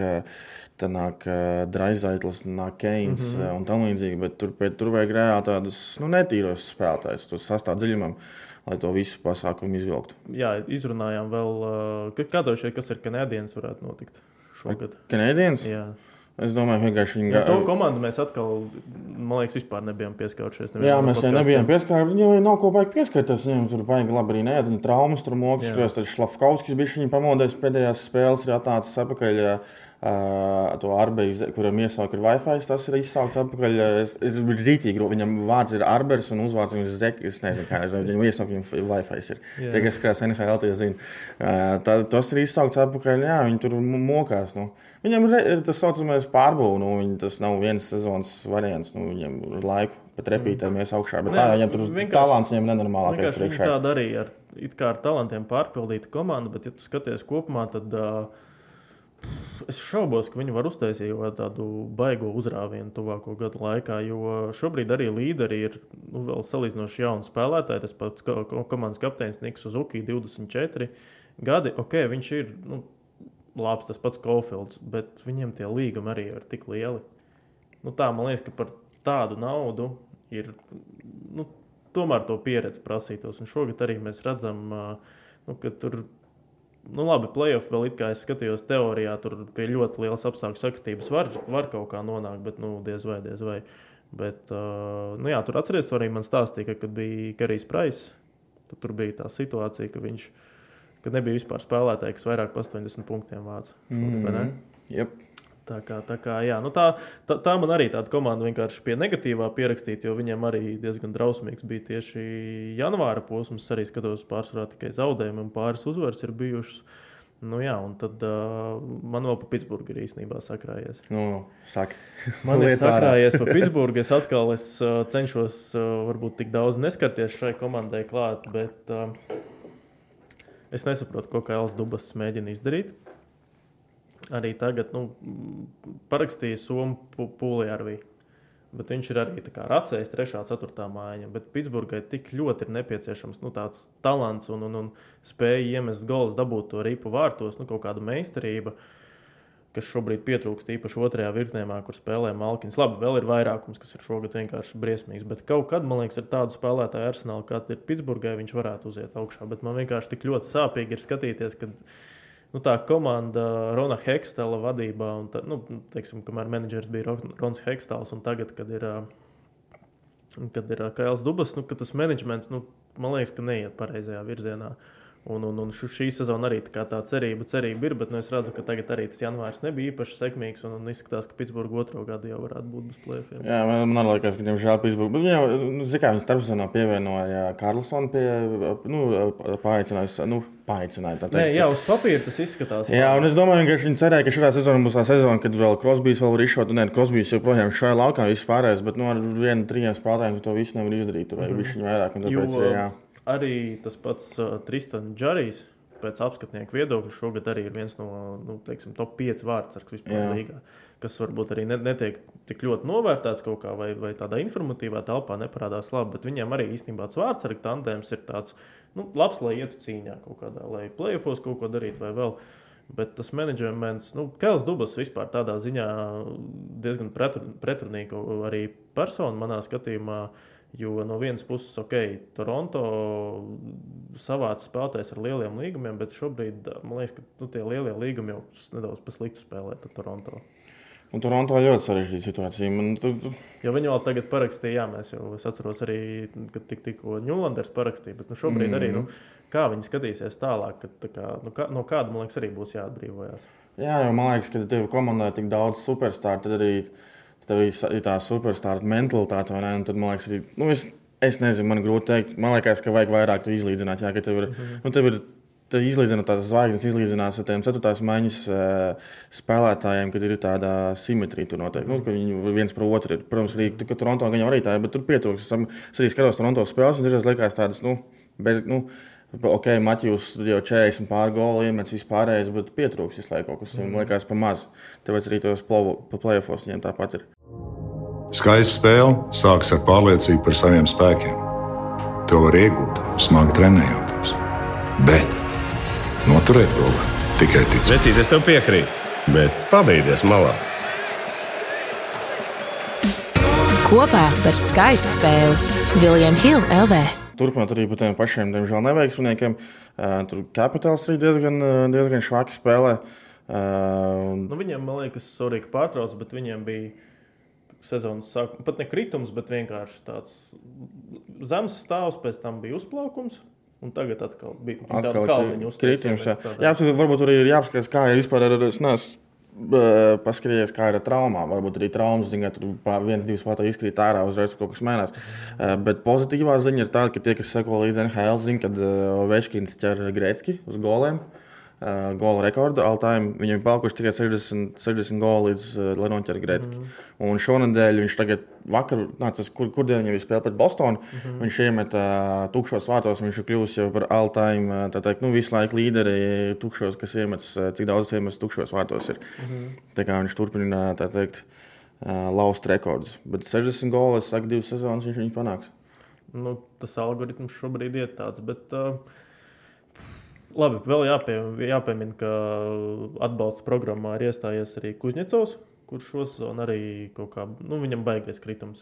Tad nāk uh, Draizaitls, nāk Keins mm -hmm. uh, un tam līdzīgi. Bet tur, bet tur vajag reāli tādus nu, netīros spēlētājus, tos sastāvdaļu dziļumam, lai to visu pasākumu izvilktu. Jā, izrunājām vēl, uh, kādā šeit, kas ir kanādienis, varētu notikt šogad. Kanādienis? Jā. Es domāju, vienkārši viņi gāja. To komandu mēs atkal, man liekas, vispār nebijām pieskārušies. Jā, mēs jau nebijām pieskārušies. Viņam nav ko baigi pieskarties. Viņam tur baigi labi arī nē, un traumas tur mokas, kas tur Šlafkauskis bija viņa pamodējis pēdējās spēles, ir atnācis atpakaļ. Jā Uh, to arbeizu, kuram iesaukt ir Wi-Fi, tas ir izsaukts atpakaļ. Es, es biju rītīgi, viņam vārds ir Arbers un uzvārds ir Zek. Es nezinu, kā es viņam iesaukt, viņam Wi-Fi ir. Tagad es skatos NHL, tie zina. Uh, tā, tas ir izsaukts atpakaļ, jā, viņi tur mokās. Nu. Viņam ir tas saucamais pārbūve, nu, viņi, tas nav viens sezonas variants. Nu, viņam ir laiku pat repītēm ies augšā, bet ne, tā, viņam tur talants viņam nenormālākais priekšā. Tā arī ar, it kā ar talantiem pārpildīta komanda, bet ja tu skaties kopumā, tad. Uh, Es šaubos, ka viņi var uztaisīt tādu baigo uzrāvienu tuvāko gadu laikā, jo šobrīd arī līderi ir nu, vēl salīdzinoši jauni spēlētāji. Tas pats komandas kapteinis Niks Uzuki, 24 gadi. Ok, viņš ir nu, labs, tas pats Kofields, bet viņiem tie līgumi arī ir tik lieli. Nu, tā man liekas, ka par tādu naudu ir nu, tomēr to pieredzi prasītos. Un šogad arī mēs redzam, nu, ka tur ir nu, labi, playoff vēl it kā es skatījos teorijā, tur pie ļoti lielas apstākļu sakritības var, var kaut kā nonākt, bet nu, diez vai, diez vai. Bet, uh, nu, jā, tur atcerieties, arī man stāstīja, ka, kad bija Karijs Prais, tad tur bija tā situācija, ka viņš ka nebija vispār spēlētāji, kas vairāk par 80 punktiem vāca. Mm -hmm. Yep. Tā kā, tā, kā, jā, nu tā, tā, tā man arī tāda komanda vienkārši pie negatīvā pierakstīta, jo viņiem arī diezgan drausmīgs bija tieši janvāra posms. Arī skatos, pārsvarā tikai zaudējumi un pāris uzvaras ir bijušas. Nu, jā, un tad uh, man vēl pa Pitsburgu ir īstenībā sakrājies. Nu, saka. man ir sakrājies pa Pitsburgu. Es atkal es, uh, cenšos uh, varbūt tik daudz neskarties šai komandai klāt, bet uh, es nesaprotu, ko Kails Dubas mēģina izdarīt arī tagad nu, parakstīja Somu pūlī ar viņu. Bet viņš ir arī racējis 3. un 4. mājiņa. Bet Pitsburgai tik ļoti ir nepieciešams nu, tāds talants un, un, un spēja iemest golus, dabūt to ripu vārtos, nu, kaut kāda meistarība, kas šobrīd pietrūkst īpaši otrajā virknēmā, kur spēlē Malkins. Labi, vēl ir vairākums, kas ir šogad vienkārši briesmīgs. Bet kaut kad, man liekas, ar tādu spēlētāju arsenālu, kāda ir Pitsburgai, viņš varētu uziet augšā. Bet man vienkārši tik ļoti sāpīgi ir skatīties, kad nu, tā komanda Rona Hekstela vadībā, un tā, nu, teiksim, kamēr menedžers bija Ron- Rons Hekstels, un tagad, kad ir, kad ir ā, Kails Dubas, nu, tas menedžments, nu, man liekas, ka neiet pareizajā virzienā. Un, un, un šī sezona arī tā, tā cerība, cerība ir, bet nu, es redzu, ka tagad arī tas janvārs nebija īpaši sekmīgs. Un, un izskatās, ka Pitsburgā otro gadu jau varētu būt bez plēsoņiem. Jā, man, man liekas, ka diemžēl Pitsburgā. Bet, jā, nu, kā viņi starpsezonā pievienoja Karlsonu pie, nu, paaicināja, nu, paaicināja. tā Nē, teikt. jā, uz papīra tas izskatās. Jā, un es domāju, ka viņi cerēja, ka šajā sezonā būs tā sezona, kad vēl Krosbīs vēl var izšaut. Nē, Krosbīs joprojām šajā laukā viss pārējais, bet nu, ar vienu, trijiem spēlētājiem to visu nevar izdarīt. Tur vajag mm. vairāk. un Jo Tāpēc, jā. Arī tas pats uh, Tristans Džarijs. Pēc apskatnieku viedokļa šogad arī ir viens no nu, teiksim, top 5 vārdsargs vispār Jā. līgā, kas varbūt arī ne, netiek tik ļoti novērtēts kaut kā, vai, vai tādā informatīvā telpā neparādās labi. Bet viņiem arī īstenībā tas vārdsarga tandēms ir tāds nu, labs, lai ietu cīņā kaut kādā, lai plēfos kaut ko darītu vai vēl. Bet tas menedžments, nu, Kels Dubas vispār tādā ziņā diezgan pretrunīga arī persona manā skatījumā. Jo no vienas puses, ok, Toronto savāca spēlētājs ar lieliem līgumiem, bet šobrīd man liekas, ka nu, tie lielie līgumi jau nedaudz pa sliktu spēlēt ar Toronto. Un Toronto ļoti sarežģīta situācija. Man, Jo viņi vēl tagad parakstīja, jā, mēs jau es atceros arī, kad tik, tikko Ņūlanders parakstīja, bet nu, šobrīd mm. arī, nu, kā viņi skatīsies tālāk, kad, tā kā, nu, kā, no kāda, man liekas, arī būs jāatbrīvojas. jā, jo man liekas, ka tev komandā ir tik daudz superstarru, tad arī tev ir tā superstarra mentalitāte. vai ne? Un Tad man liekas, arī. Nu, es, es nezinu, man grūti pateikt. Man liekas, ka vajag vairāk to izlīdzināt. Jā, ka tev ir, mm -hmm. nu, tev ir te izlīdzināt tās zvaigznes, izlīdzināt ar tiem ceturtās maiņas uh, spēlētājiem, kad ir tāda simetrija. Tur noteikti, nu, ka viņi viens par otru ir. Protams, arī tu, ka Toronto gan jau arī tā ir, bet tur pietrūkst. Es, es arī skatos Toronto spēles, un dažreiz liekas tādas, nu, bez, nu, Ok, Matjūs jau 40 pāri goli iemetis vispārējais, bet pietrūks visu laiku kaut kas. Mm. Liekas, pa maz. Tāpēc arī tos plēsofos viņiem tāpat ir. Skaista spēle sākas ar pārliecību par saviem spēkiem. To var iegūt, smagi trenējoties. Bet noturēt to var tikai ticēt. Vecīt, es tev piekrītu, bet pabeigties malā. Kopā par skaistu spēli Viljams Hilde LV. Turpinot arī par tiem pašiem, diemžēl, neveiksminiekiem. Uh, tur kapitāls arī diezgan, diezgan švaki spēlē. Nu, viņiem, man liekas, sorry, ka pārtrauc, bet viņiem bija sezonas sākuma, pat ne kritums, bet vienkārši tāds zemes stāvs, pēc tam bija uzplaukums. Un tagad atkal bija kalniņa kri- kritums. Jā, jā apskatīt, varbūt arī ir jāapskatās, kā ir vispār ar uh, paskatījies, kā ir ar traumām. Varbūt arī traumas ziņā tur viens, divas pat izkrīt ārā, uzreiz kaut kas mainās. Bet pozitīvā ziņa ir tāda, ka tie, kas seko līdzi NHL, zina, kad uh, Večkins ķer Grēcki uz goliem. Uh, gola rekordu all-time. Viņam ir palikuši tikai 60, 60 goli, līdz, uh, noķertu Grēcki. Mm. Un šonadēļ viņš tagad, vakar, nācis, kur, kur viņam bija spēle pret Bostonu, mm -hmm. viņš iemet uh, tukšos vārtos. Viņš ir kļuvis jau par all-time, uh, tā teikt, nu, visu laiku līderi tukšos, kas iemetas, uh, cik daudz iemetas tukšos vārtos. Ir. Mm -hmm. Tā kā viņš turpina, tā teikt, uh, laust rekordus. Bet 60 goli, es saku, divas sezonas viņš viņus panāks. nu, tas algoritms šobrīd ir tāds. Bet, uh, labi, vēl jāpie, jāpiemina, ka atbalsta programmā ir iestājies arī Kuzņecovs. Kurš šo sezonu arī kaut kā, nu, viņam baigais kritums.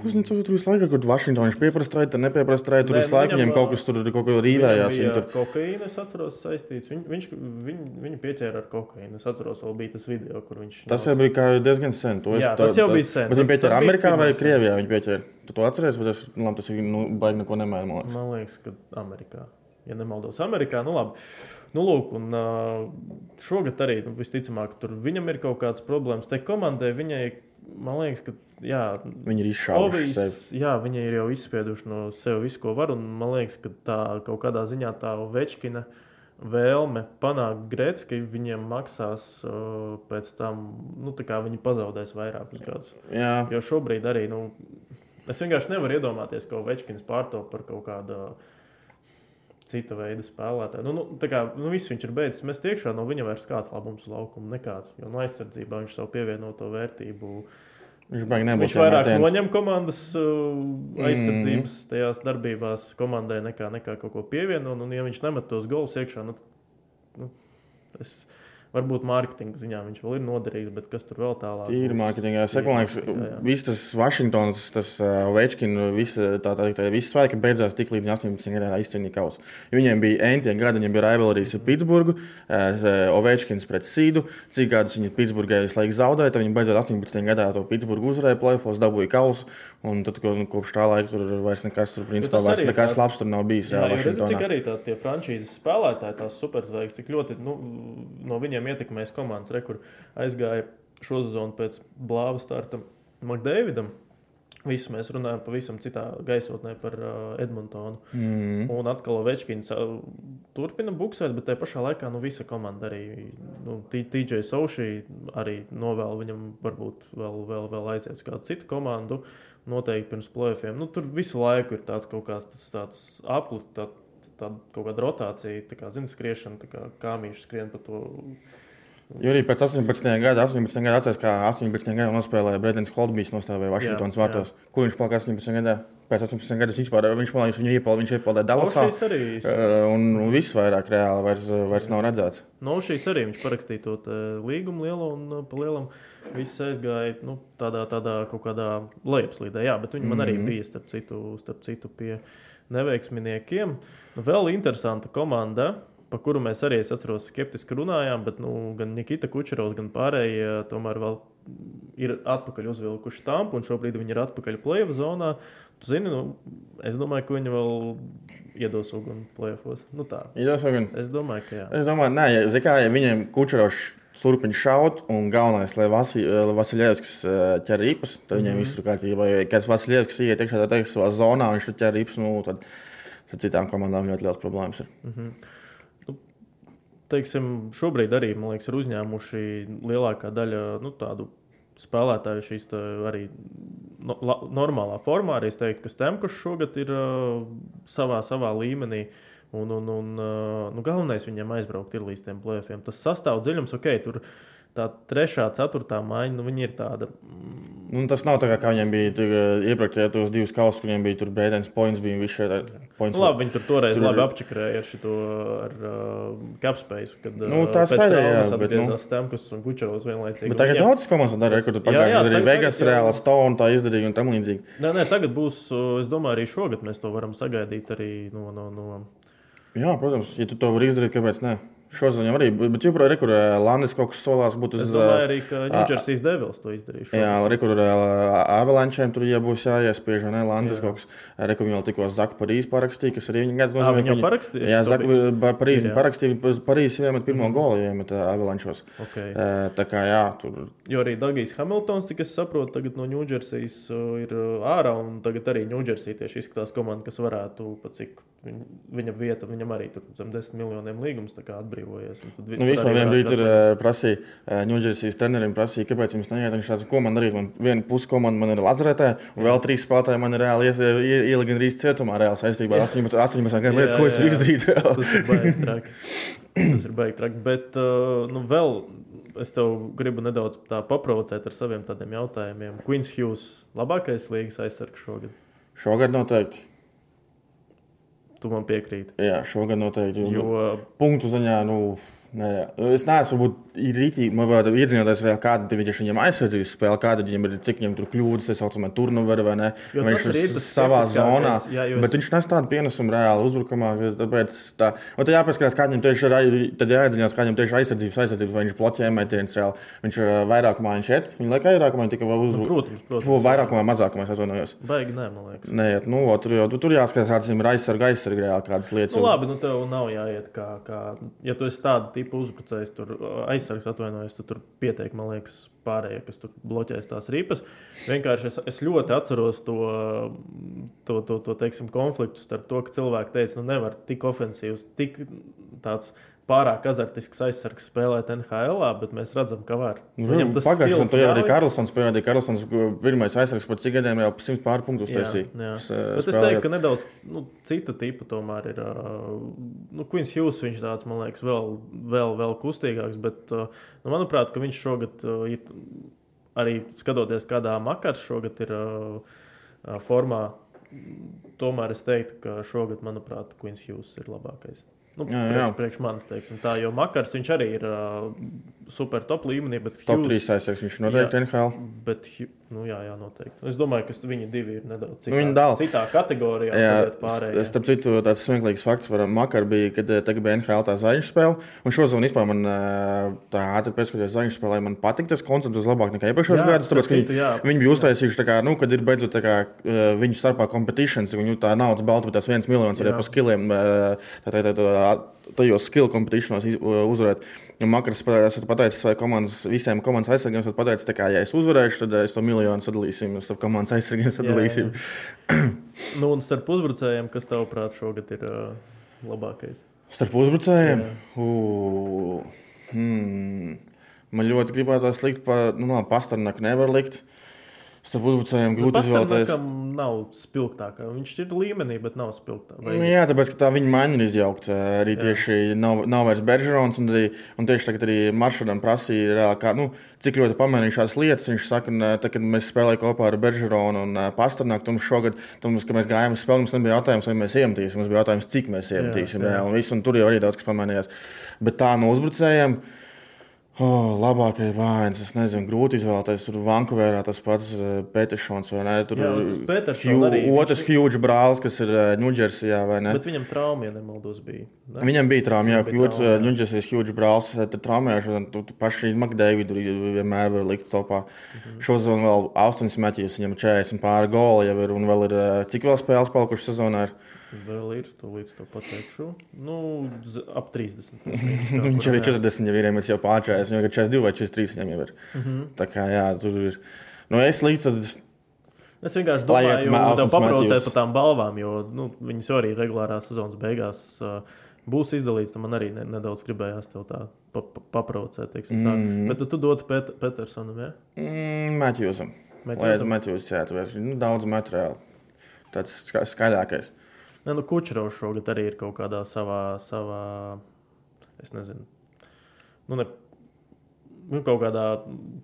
Kuznicovs tur visu laiku, kur Vašingtonā viņš pieprasa strādāt, tad nepieprasa strādāt. Tur visu laiku viņam, kaut kas tur kaut ko rīvējās. Viņam tur kokaīna, es atceros, saistīts. Viņ, viņš, viņ, viņu pieķēra ar kokaīnu. Es atceros, vēl bija tas video, kur viņš. Tas jau bija diezgan sen. To es- Jā, tas jau bija sen. Bet viņi pieķēra Amerikā vai. Krievijā? Viņi pieķēra. Tu to atceries, vai tas, nu, labi, tas ir nu, baigi neko liekas. Man liekas, ka Amerikā. Ja nemaldos, Amerikā. Nu, labi. Nu, lūk, un, uh, šogad arī nu, visticamāk, tur viņam ir kaut kādas problēmas. Te komandai viņai, man liekas, ka jā, Viņi ir izšāvuši jā, viņi ir jau izspieduši no sevis visu, ko var. Un man liekas, ka tā kaut kādā ziņā tā Večkina vēlme panākt Grēcis, ka viņiem maksās uh, pēc tam, nu, tā kā viņi pazaudēs vairākus gadus. Jā, Jo šobrīd arī nu, es vienkārši nevaru iedomāties, ka Večkins pārto par kaut kādu cita veida spēlētāju. Nu, nu, kā nu, viss viņš ir beidzis, mēs tiekšā no viņa vairs kāds labums uz laukumu nekāds. Jo no aizsardzībā viņš savu pievienoto vērtību. viņš. Viņš vairāk noņem komandas uh, aizsardzības tajās darbībās komandai nekā, nekā kaut ko pievieno. Un, un ja viņš nemet tos golus iekšā, nu, nu, es, Varbūt mārketinga ziņā viņš vēl ir noderīgs, bet kas tur vēl tālāk? Tīri mārketingā. Es Jā, jā. viss tas Vašingtons, tas uh, tā, visi svēki beidzās tik līdz 18 gadiem izcīnīja kausu. Viņiem bija entie gadi, viņiem bija rivalrijas ar Pitsburgu, uh, Ovečkins pret Sīdu. Cik gadus viņi Pitsburgā visu laiku zaudēja, tad viņi beidzot 18 gadā to Pitsburgu uzvarēja, plēfos, dabūja kausu. Un tad, ko, kopš tā laika tur vairs nekas tur, principā, vairs nekas tāds- labs tur nav bijis. Jā, Jā, jo redzi, cik arī tā, tie frančīzes spēlētāji, tās superzvaigznes, cik ļoti nu, no viņiem ietekmēs komandas, re, kur aizgāja šo sezonu pēc blāva starta Makdēvidam. Visu mēs runājam pavisam citā gaisotnē par uh, Edmontonu. Mm. Un atkal Večkins uh, turpina buksēt, bet tajā pašā laikā nu, visa komanda arī nu, TJ Saušī arī novēl viņam varbūt vēl, vēl, vēl aiziet uz kādu citu komandu. Noteikti pirms plēsoņiem. Nu, tur visu laiku ir tāds kaut kāds tāds aplis, tā, tā kaut kāda rotācija, tā kā zina, skriešana, tā kā kāmīši skrien pa to. Jo arī pēc 18 gada, 18 gada atceros, kā 18 gada nospēlēja Bredens Holtbijs, nostāvēja Vašingtonas vārtos. Kur viņš palika 18 gadā? Pēc 18 gadiem vispār viņš man liekas, viņu iepaldīja, viņš iepaldīja Dallasā. Arī, Uh, Un, un viss vairāk reāli vairs, vairs nav redzēts. no šīs arī viņš parakstīja to te līgumu lielu un uh, pa lielam viss aizgāja nu, tādā, tādā kaut kādā lejupslīdē. Jā, bet viņi man arī bija starp citu, starp citu pie neveiksminiekiem. Nu, vēl interesanta komanda. Par kuru mēs arī, es atceros, skeptiski runājām, bet nu, gan Nikita Kučerovs, gan pārējie tomēr vēl ir atpakaļ uzvilkuši stampu, un šobrīd viņi ir atpakaļ plēva zonā. Tu zini, nu, es domāju, ka viņi vēl iedos uguni plēfos. Nu, tā. Iedos uguni? Es domāju, ka jā. Es domāju, nē, ja, zini kā, ja viņiem kučerošs turpina šaut, un galvenais, lai Vasi- lai Vasiljevskis eh, ķer ripas, tad viņiem mm -hmm. viss ir kārtībā. Ja kāds Vasiljevskis iet iekšā tā teikt, savā zonā, viņš tur ķer ripas, nu, tad, tad citām komandām ļoti liels problēmas ir. teiksim, šobrīd arī liekas, ir uzņēmuši lielākā daļa nu, tādu spēlētāju šīs tā, arī no, la, normālā formā. Arī es teiktu, ka Stemkus šogad ir uh, savā, savā līmenī. Un, un, un, nu, galvenais viņam aizbraukt ir līdz tiem plēsoņiem. Tas sastāv dziļums, ok, tur tā trešā, ceturtā maiņa, nu, viņi ir tāda. mm, Nu, tas nav tā, kā, kā viņiem bija tur, iepriekš, ja tos divus kausus, kuriem bija tur Brēdens points, bija viņš šeit points. Nu, labi, viņi tur toreiz Tur- labi apčakarēja ar šo ar, uh, capspace. Kad Nu, tas arī, bet, nu- atgriezās Stemkus un Kučerovs vienlaicīgi. Bet tagad Viņiem- daudzas komandas dara, kur tur Jā, pagājušajā jā, gadā arī Vegas, Reāla Stone tā izdarīja un tam līdzīgi. Nē, nē, tagad būs, es domāju, arī šogad mēs to varam sagaidīt arī no. no, no Jā, protams, ja tu to vari izdarīt, kāpēc ne? Šodien arī, bet joprojām ir, Landis kaut kas solās būt uz es domāju, arī, ka Ņūdžersijas Devils to izdarīs. Jā, rekur avalančiem tur ja būs jāiespiež, ne? Landis kaut kas, rekur vēl tikko Zaku Parīzi parakstīja, kas arī viņa gada Ā, viņi jau parakstījuši? Jā, To Zaku Parīzi parakstīja, Parīzi iemet pirmo golu, ja iemet avalančos. Okay. Tā kā jā, tur Jo arī Dagijs Hamiltons, cik es saprotu, tagad no Ņūdžersijas ir ārā. un Tagad arī Ņūdžersija tieši izskatās komanda, kas varētu pat cik viņ, viņa vieta, viņam arī tur zem 10 miljoniem līgums tā vi- Nu, vispār vienā brīdī tur uh, prasīja, Ņūdžersijas trenerim prasīja, kāpēc jums neiet. Viņš tāds, ko man darīt? Man viena puse komanda man ir Lazaretē, un vēl trīs spēlētāji man ir reāli ielika gan rīz cietumā, reāli saistībā ar 18, 18 gadu lietu, ko es varu izdarīt. Tas ir baigi traki. Tas ir baigi traki. Bet, uh, nu, vēl es tev gribu nedaudz paprovocēt ar saviem tādiem jautājumiem. Queens Hughes, labākais līgas aizsargs šogad. Šogad noteikti. Tu man piekrīti. Jā, šogad noteikti. Jo, punktu ziņā, nu, nē, es neesmu varbūt rītīgi, man vēl iedzinoties, vēl kāda ir viņam aizsardzības spēle, kāda viņam ir, cik viņam tur kļūdas, tā saucamā turnuvera vai ne. Jo Vai Viņš ir ir savā zonā, Jā, jo es- bet viņš nes tādu pienesumu reāli uzbrukumā, tāpēc tā, un tad jāpaskatās, kā viņam tieši ir, tad jāiedzinās, kā viņam tieši aizsardzības, aizsardzības, vai viņš bloķē metienus reāli. Viņš ir vairākumā viņš šeit, viņa laikā vairākumā viņa tikai Nu, uzbruk. protams, protams. To vairākumā, mazākumā es atvainojos. baigi nē, man liekas. Nē, nu, tur jau tur, tur jāskatās, kādas viņam ir aizsarga reāli kādas lietas. Nu, labi, nu tev nav jāiet kā, kā ja tu esi tāda tipa uzbrucējs, tur aizsargs atvainojas, tad tur pietiek, man liekas, pārējie, kas tur bloķēs tās ripas. Vienkārši es, es ļoti atceros to, to, to, to teiksim, konfliktu starp to, ka cilvēki teica, nu nevar tik ofensīvs, tik tāds pārāk azartisks aizsargs spēlēt NHL, bet mēs redzam, ka var. Viņam tas pagājušajā gadā arī Karlsons pierādīja, ka Karlsons pirmais aizsargs pēc cik gadiem jau 100 pār punktus Jā, taisīja. eh, es teiktu, ka nedaudz nu, cita tipa tomēr ir. Uh, nu, Queens Hughes viņš tāds, man liekas, vēl, vēl, vēl kustīgāks. Bet, uh, nu, manuprāt, ka viņš šogad ir arī skatoties, kādā makars šogad ir formā. Tomēr es teiktu, ka šogad, manuprāt, Queens Hughes ir labākais. Nu, Jā, jā. priekš, priekš manis, teiksim, tā, jo Makars viņš arī ir uh, super top līmenī, Top Hughes- 3 aizsargs viņš noteikti Jā. NHL. Bet, nu, jā, jā, noteikti. Es domāju, ka viņi divi ir nedaudz citā, Nu, viņi dala. citā kategorijā. Jā, s- starp citu, tāds smieklīgs fakts par Makaru bija, kad eh, tagad bija NHL tā zvaigžņu spēle. Un šo zonu vispār man eh, tā ātri pēcskatoties zvaigžņu spēlē, man patīk tas koncepts labāk nekā iepriekšējos gados. Tāpēc, ka citu, jā. viņi, viņi bija uztaisījuši, kā, nu, kad ir beidzot kā, eh, viņu starpā competitions, viņu tā naudas balta, bet tās viens miljons arī pa skilliem, eh, tā, tā, tā, tā, tajos skill competitionos iz- uzvarēt. Un Makaras pa- esat pateicis savai komandas, visiem komandas aizsargiem, esat pateicis, tā kā, ja es uzvarēšu, tad es to miljonu sadalīsim, starp komandas aizsargiem sadalīsim. Nu, un starp uzbrucējiem, kas tavuprāt šogad ir uh, labākais? Starp uzbrucējiem? Ū, Hmm. Man ļoti gribētos likt, pa, nu, labi, pastarnaku nevar likt. Starp uzbrucējiem grūti izvēlēties. Kam nav spilgtākā. Viņš ir līmenī, bet nav spilgtākā. Nu, jā, tāpēc, tā viņa maiņa ir izjaukta. Arī Jā. tieši nav, nav vairs Beržons, un, arī, un tieši tagad arī Maršrutam prasīja, kā, nu, cik ļoti pamainījušās lietas. Viņš saka, ka, kad mēs spēlējām kopā ar Beržonu un Pasternaku, tad šogad, tad kad mēs gājām uz spēli, mums nebija jautājums, vai mēs iemetīsim. Mums bija jautājums, cik mēs iemetīsim. jā. Jā, jā. Un, viss, un tur jau arī daudz kas pamainījās. Bet tā no uzbrucējiem. Oh, labākais vājums, es nezinu, grūti izvēlēties. Tur Vankūverā tas pats uh, Petersons vai ne? Tur Jā, tas Petersons Hugh- arī, viņš- otrs Hughes brālis, kas ir Ņūdžersijā vai ne? Bet viņam trauma, ja nemaldos, bija. Ne? Viņam bija trauma, jā, jā. Ņūdžersijas Hughes brālis, eh, tad traumējuši, un tu, tu paši Makdēvidu vienmēr var likt topā. Mhm. Šozon vēl 8 meķis, viņam 40 pāri goli jau ir, un vēl ir, eh, cik vēl spēles palikušas sezonā? Ir? Vēl ir, to līdz to pateikšu. Nu, ap 30. Viņš jau ir 40, jau ir iemetis jau pārčājis, viņam ir 42 vai 43 viņam jau ir. Mhm. Tā kā jā, tur ir. Nu, es līdz tad es vienkārši domāju, ka tev paprocēt par tām balvām, jo nu, viņas jau arī regulārā sezonas beigās uh, būs izdalītas. tad Man arī ne, nedaudz gribējās tev tā pa, pa, paprocēt. teiksim tā. Mm. Bet tu, tu dotu Pet, Petersonam, ja? mm, Matjūzam. Lai Matthewsam? Matjūs, jā, tu esi nu, daudz materiālu. Tāds ska- skaļākais. Ne, nu, Kučerovs šogad arī ir kaut kādā savā, savā es nezinu, nu, ne, nu, kaut kādā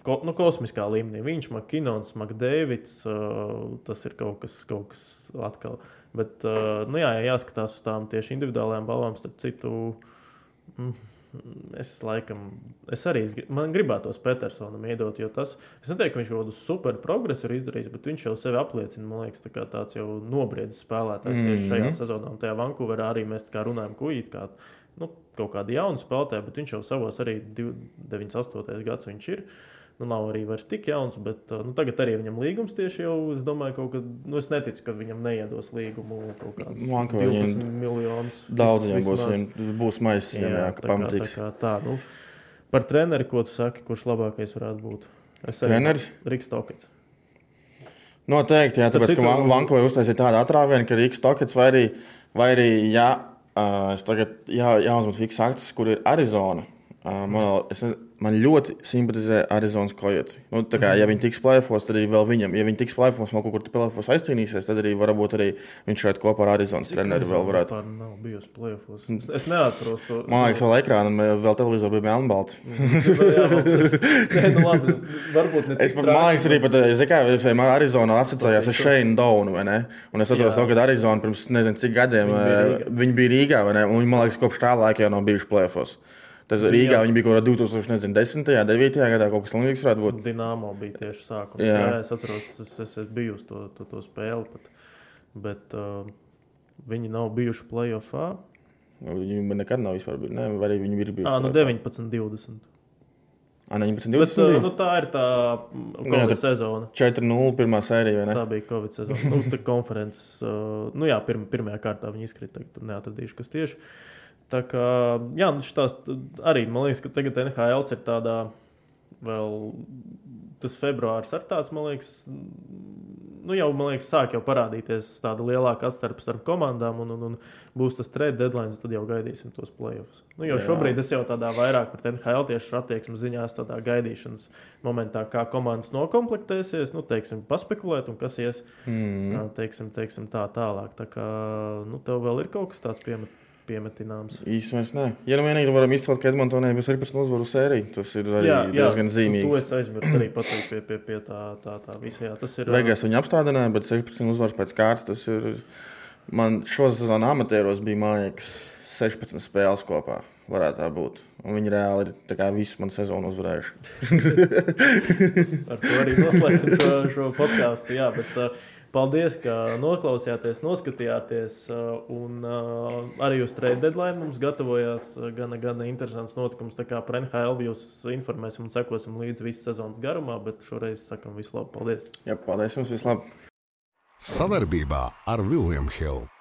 ko, nu, kosmiskā līmenī. Viņš, Makins, Makdēvids, uh, tas ir kaut kas, kaut kas atkal. Bet, uh, nu, jā, jāskatās uz tām tieši individuālajām balvām, starp citu. Mm, Es laikam, es arī man gribētos Petersonam iedot, jo tas, es neteiktu, ka viņš kaut kādu super progresu ir izdarījis, bet viņš jau sevi apliecina, man liekas, tā tāds jau nobriedzis spēlētājs mm -hmm. tieši šajā Mhm. sezonā. Un tajā Vankūverā arī mēs tā kā runājam, ko it kā nu, kaut kādi jauni spēlētāji, bet viņš jau savos arī div- 98. gads viņš ir. Nu, nav arī vairs tik jauns, bet uh, nu, tagad arī viņam līgums tieši jau, es domāju, kaut kad, nu, es neticu, ka viņam neiedos līgumu kaut kādus Vankūverā 12 viņam miljonus. Daudz viņam būs, viņam būs maisa, viņam jā, tā ka kā-. Tā kā tā, nu, par treneri, ko tu saki, kurš labākais varētu būt? Es arī- Treneris? Riks Tokets. Noteikti, jā, tāpēc, ka citu- Van- Vankūverā uztaisīja tādu atrāvienu, ka Rīgas Tokets vai arī, vai arī ja, uh, es tagad jā, jāuzmet fiks akts, kur ir Arizona. Uh, man, es, man ļoti simpatizē Arizonas kojoti. Nu, tā kā, ja viņi tiks plēfos, tad arī vēl viņam, ja viņi tiks plēfos, vēl kaut kur plēfos aizcīnīsies, tad arī varbūt arī viņš šeit kopā ar Arizonas treneri vēl varētu. Vispār nav bijusi plēfos. Es, es neatceros to. Man liekas, vēl ekrānā, vēl televizorā bija melnbalti. Tas- Nē, nu labi, varbūt ne. Es pat man liekas, arī pat, es kā, es vienmēr Arizonā asociējos ar. Šeinu Daunu, vai ne? Un es atceros, to, kad Arizona pirms nezinu cik gadiem Viņi bija eh, Rīgā. vai ne? Un viņi, man liekas, kopš tā laika jau nav bijuši plēfos. Tas Rīgā Jā. viņi bija kaut kādā 2010. un 2009. gadā, kaut kas līdzīgs varētu būt. Dināmo bija tieši sākums. Jā. Jā, jā es atceros, es, es, es biju uz to, to, to spēli. Pat, bet uh, viņi nav bijuši playoffā. Nu, Viņi nekad nav vispār bijuši. Ne, vai viņi ir bijuši. Ah, nu play-offā. 19, 20. Ah, 19, Bet, 20. uh, bija? nu, tā ir tā mm, jā, Covid tur- sezona. 4-0 pirmā sērija, vai ne? Tā bija Covid sezona. Nu, tā konferences, uh, nu jā, pirma, pirmajā kārtā viņi izkrita. Tagad neatradīšu, kas tieši. Tā kā, jā, nu šitās arī man liekas, ka tagad NHL ir tādā vēl. Tas februāris ar tāds, man liekas, nu jau, man liekas, sāk jau parādīties tāda lielāka atstarpe starp komandām, un, un, un būs tas trade deadline, tad jau gaidīsim tos playoffs. Nu, jo Jā. šobrīd es jau tādā vairāk par NHL tieši attieksmes ziņā, tādā gaidīšanas momentā, kā komandas nokomplektēsies, nu, teiksim, paspekulēt, un kas ies, Mm. teiksim, teiksim, tā tālāk. Tā kā, nu, tev vēl ir kaut kas tāds piemet, piemetināms. Mēs ne. Ja nu vienīgi varam izcelt, ka Edmontonē bija 16 uzvaru sērija, tas ir arī jā, diezgan zīmīgi. To es aizmirsu arī pateikt pie, pie, pie tā, tā, tā visa. Jā, tas ir. Vegas viņa apstādināja, bet 16 uzvaras pēc kārtas tas ir Man šo sezonu amatieros bija, man liekas, 16 spēles kopā. Varētu tā būt. Un viņi reāli ir visu manu sezonu uzvarējuši. Ar to arī noslēgsim šo, šo podkāstu. Jā, bet uh, paldies, ka noklausījāties, noskatījāties. Uh, un uh, arī uz trade deadline mums gatavojās uh, gana, gana interesants notikums. Tā kā par NHL jūs informēsim un sekosim līdzi visu sezonas garumā, bet šoreiz sakam visu labu. Paldies! Jā, paldies jums, vislabāk! Savarbībā ar Vilniņu Hildu.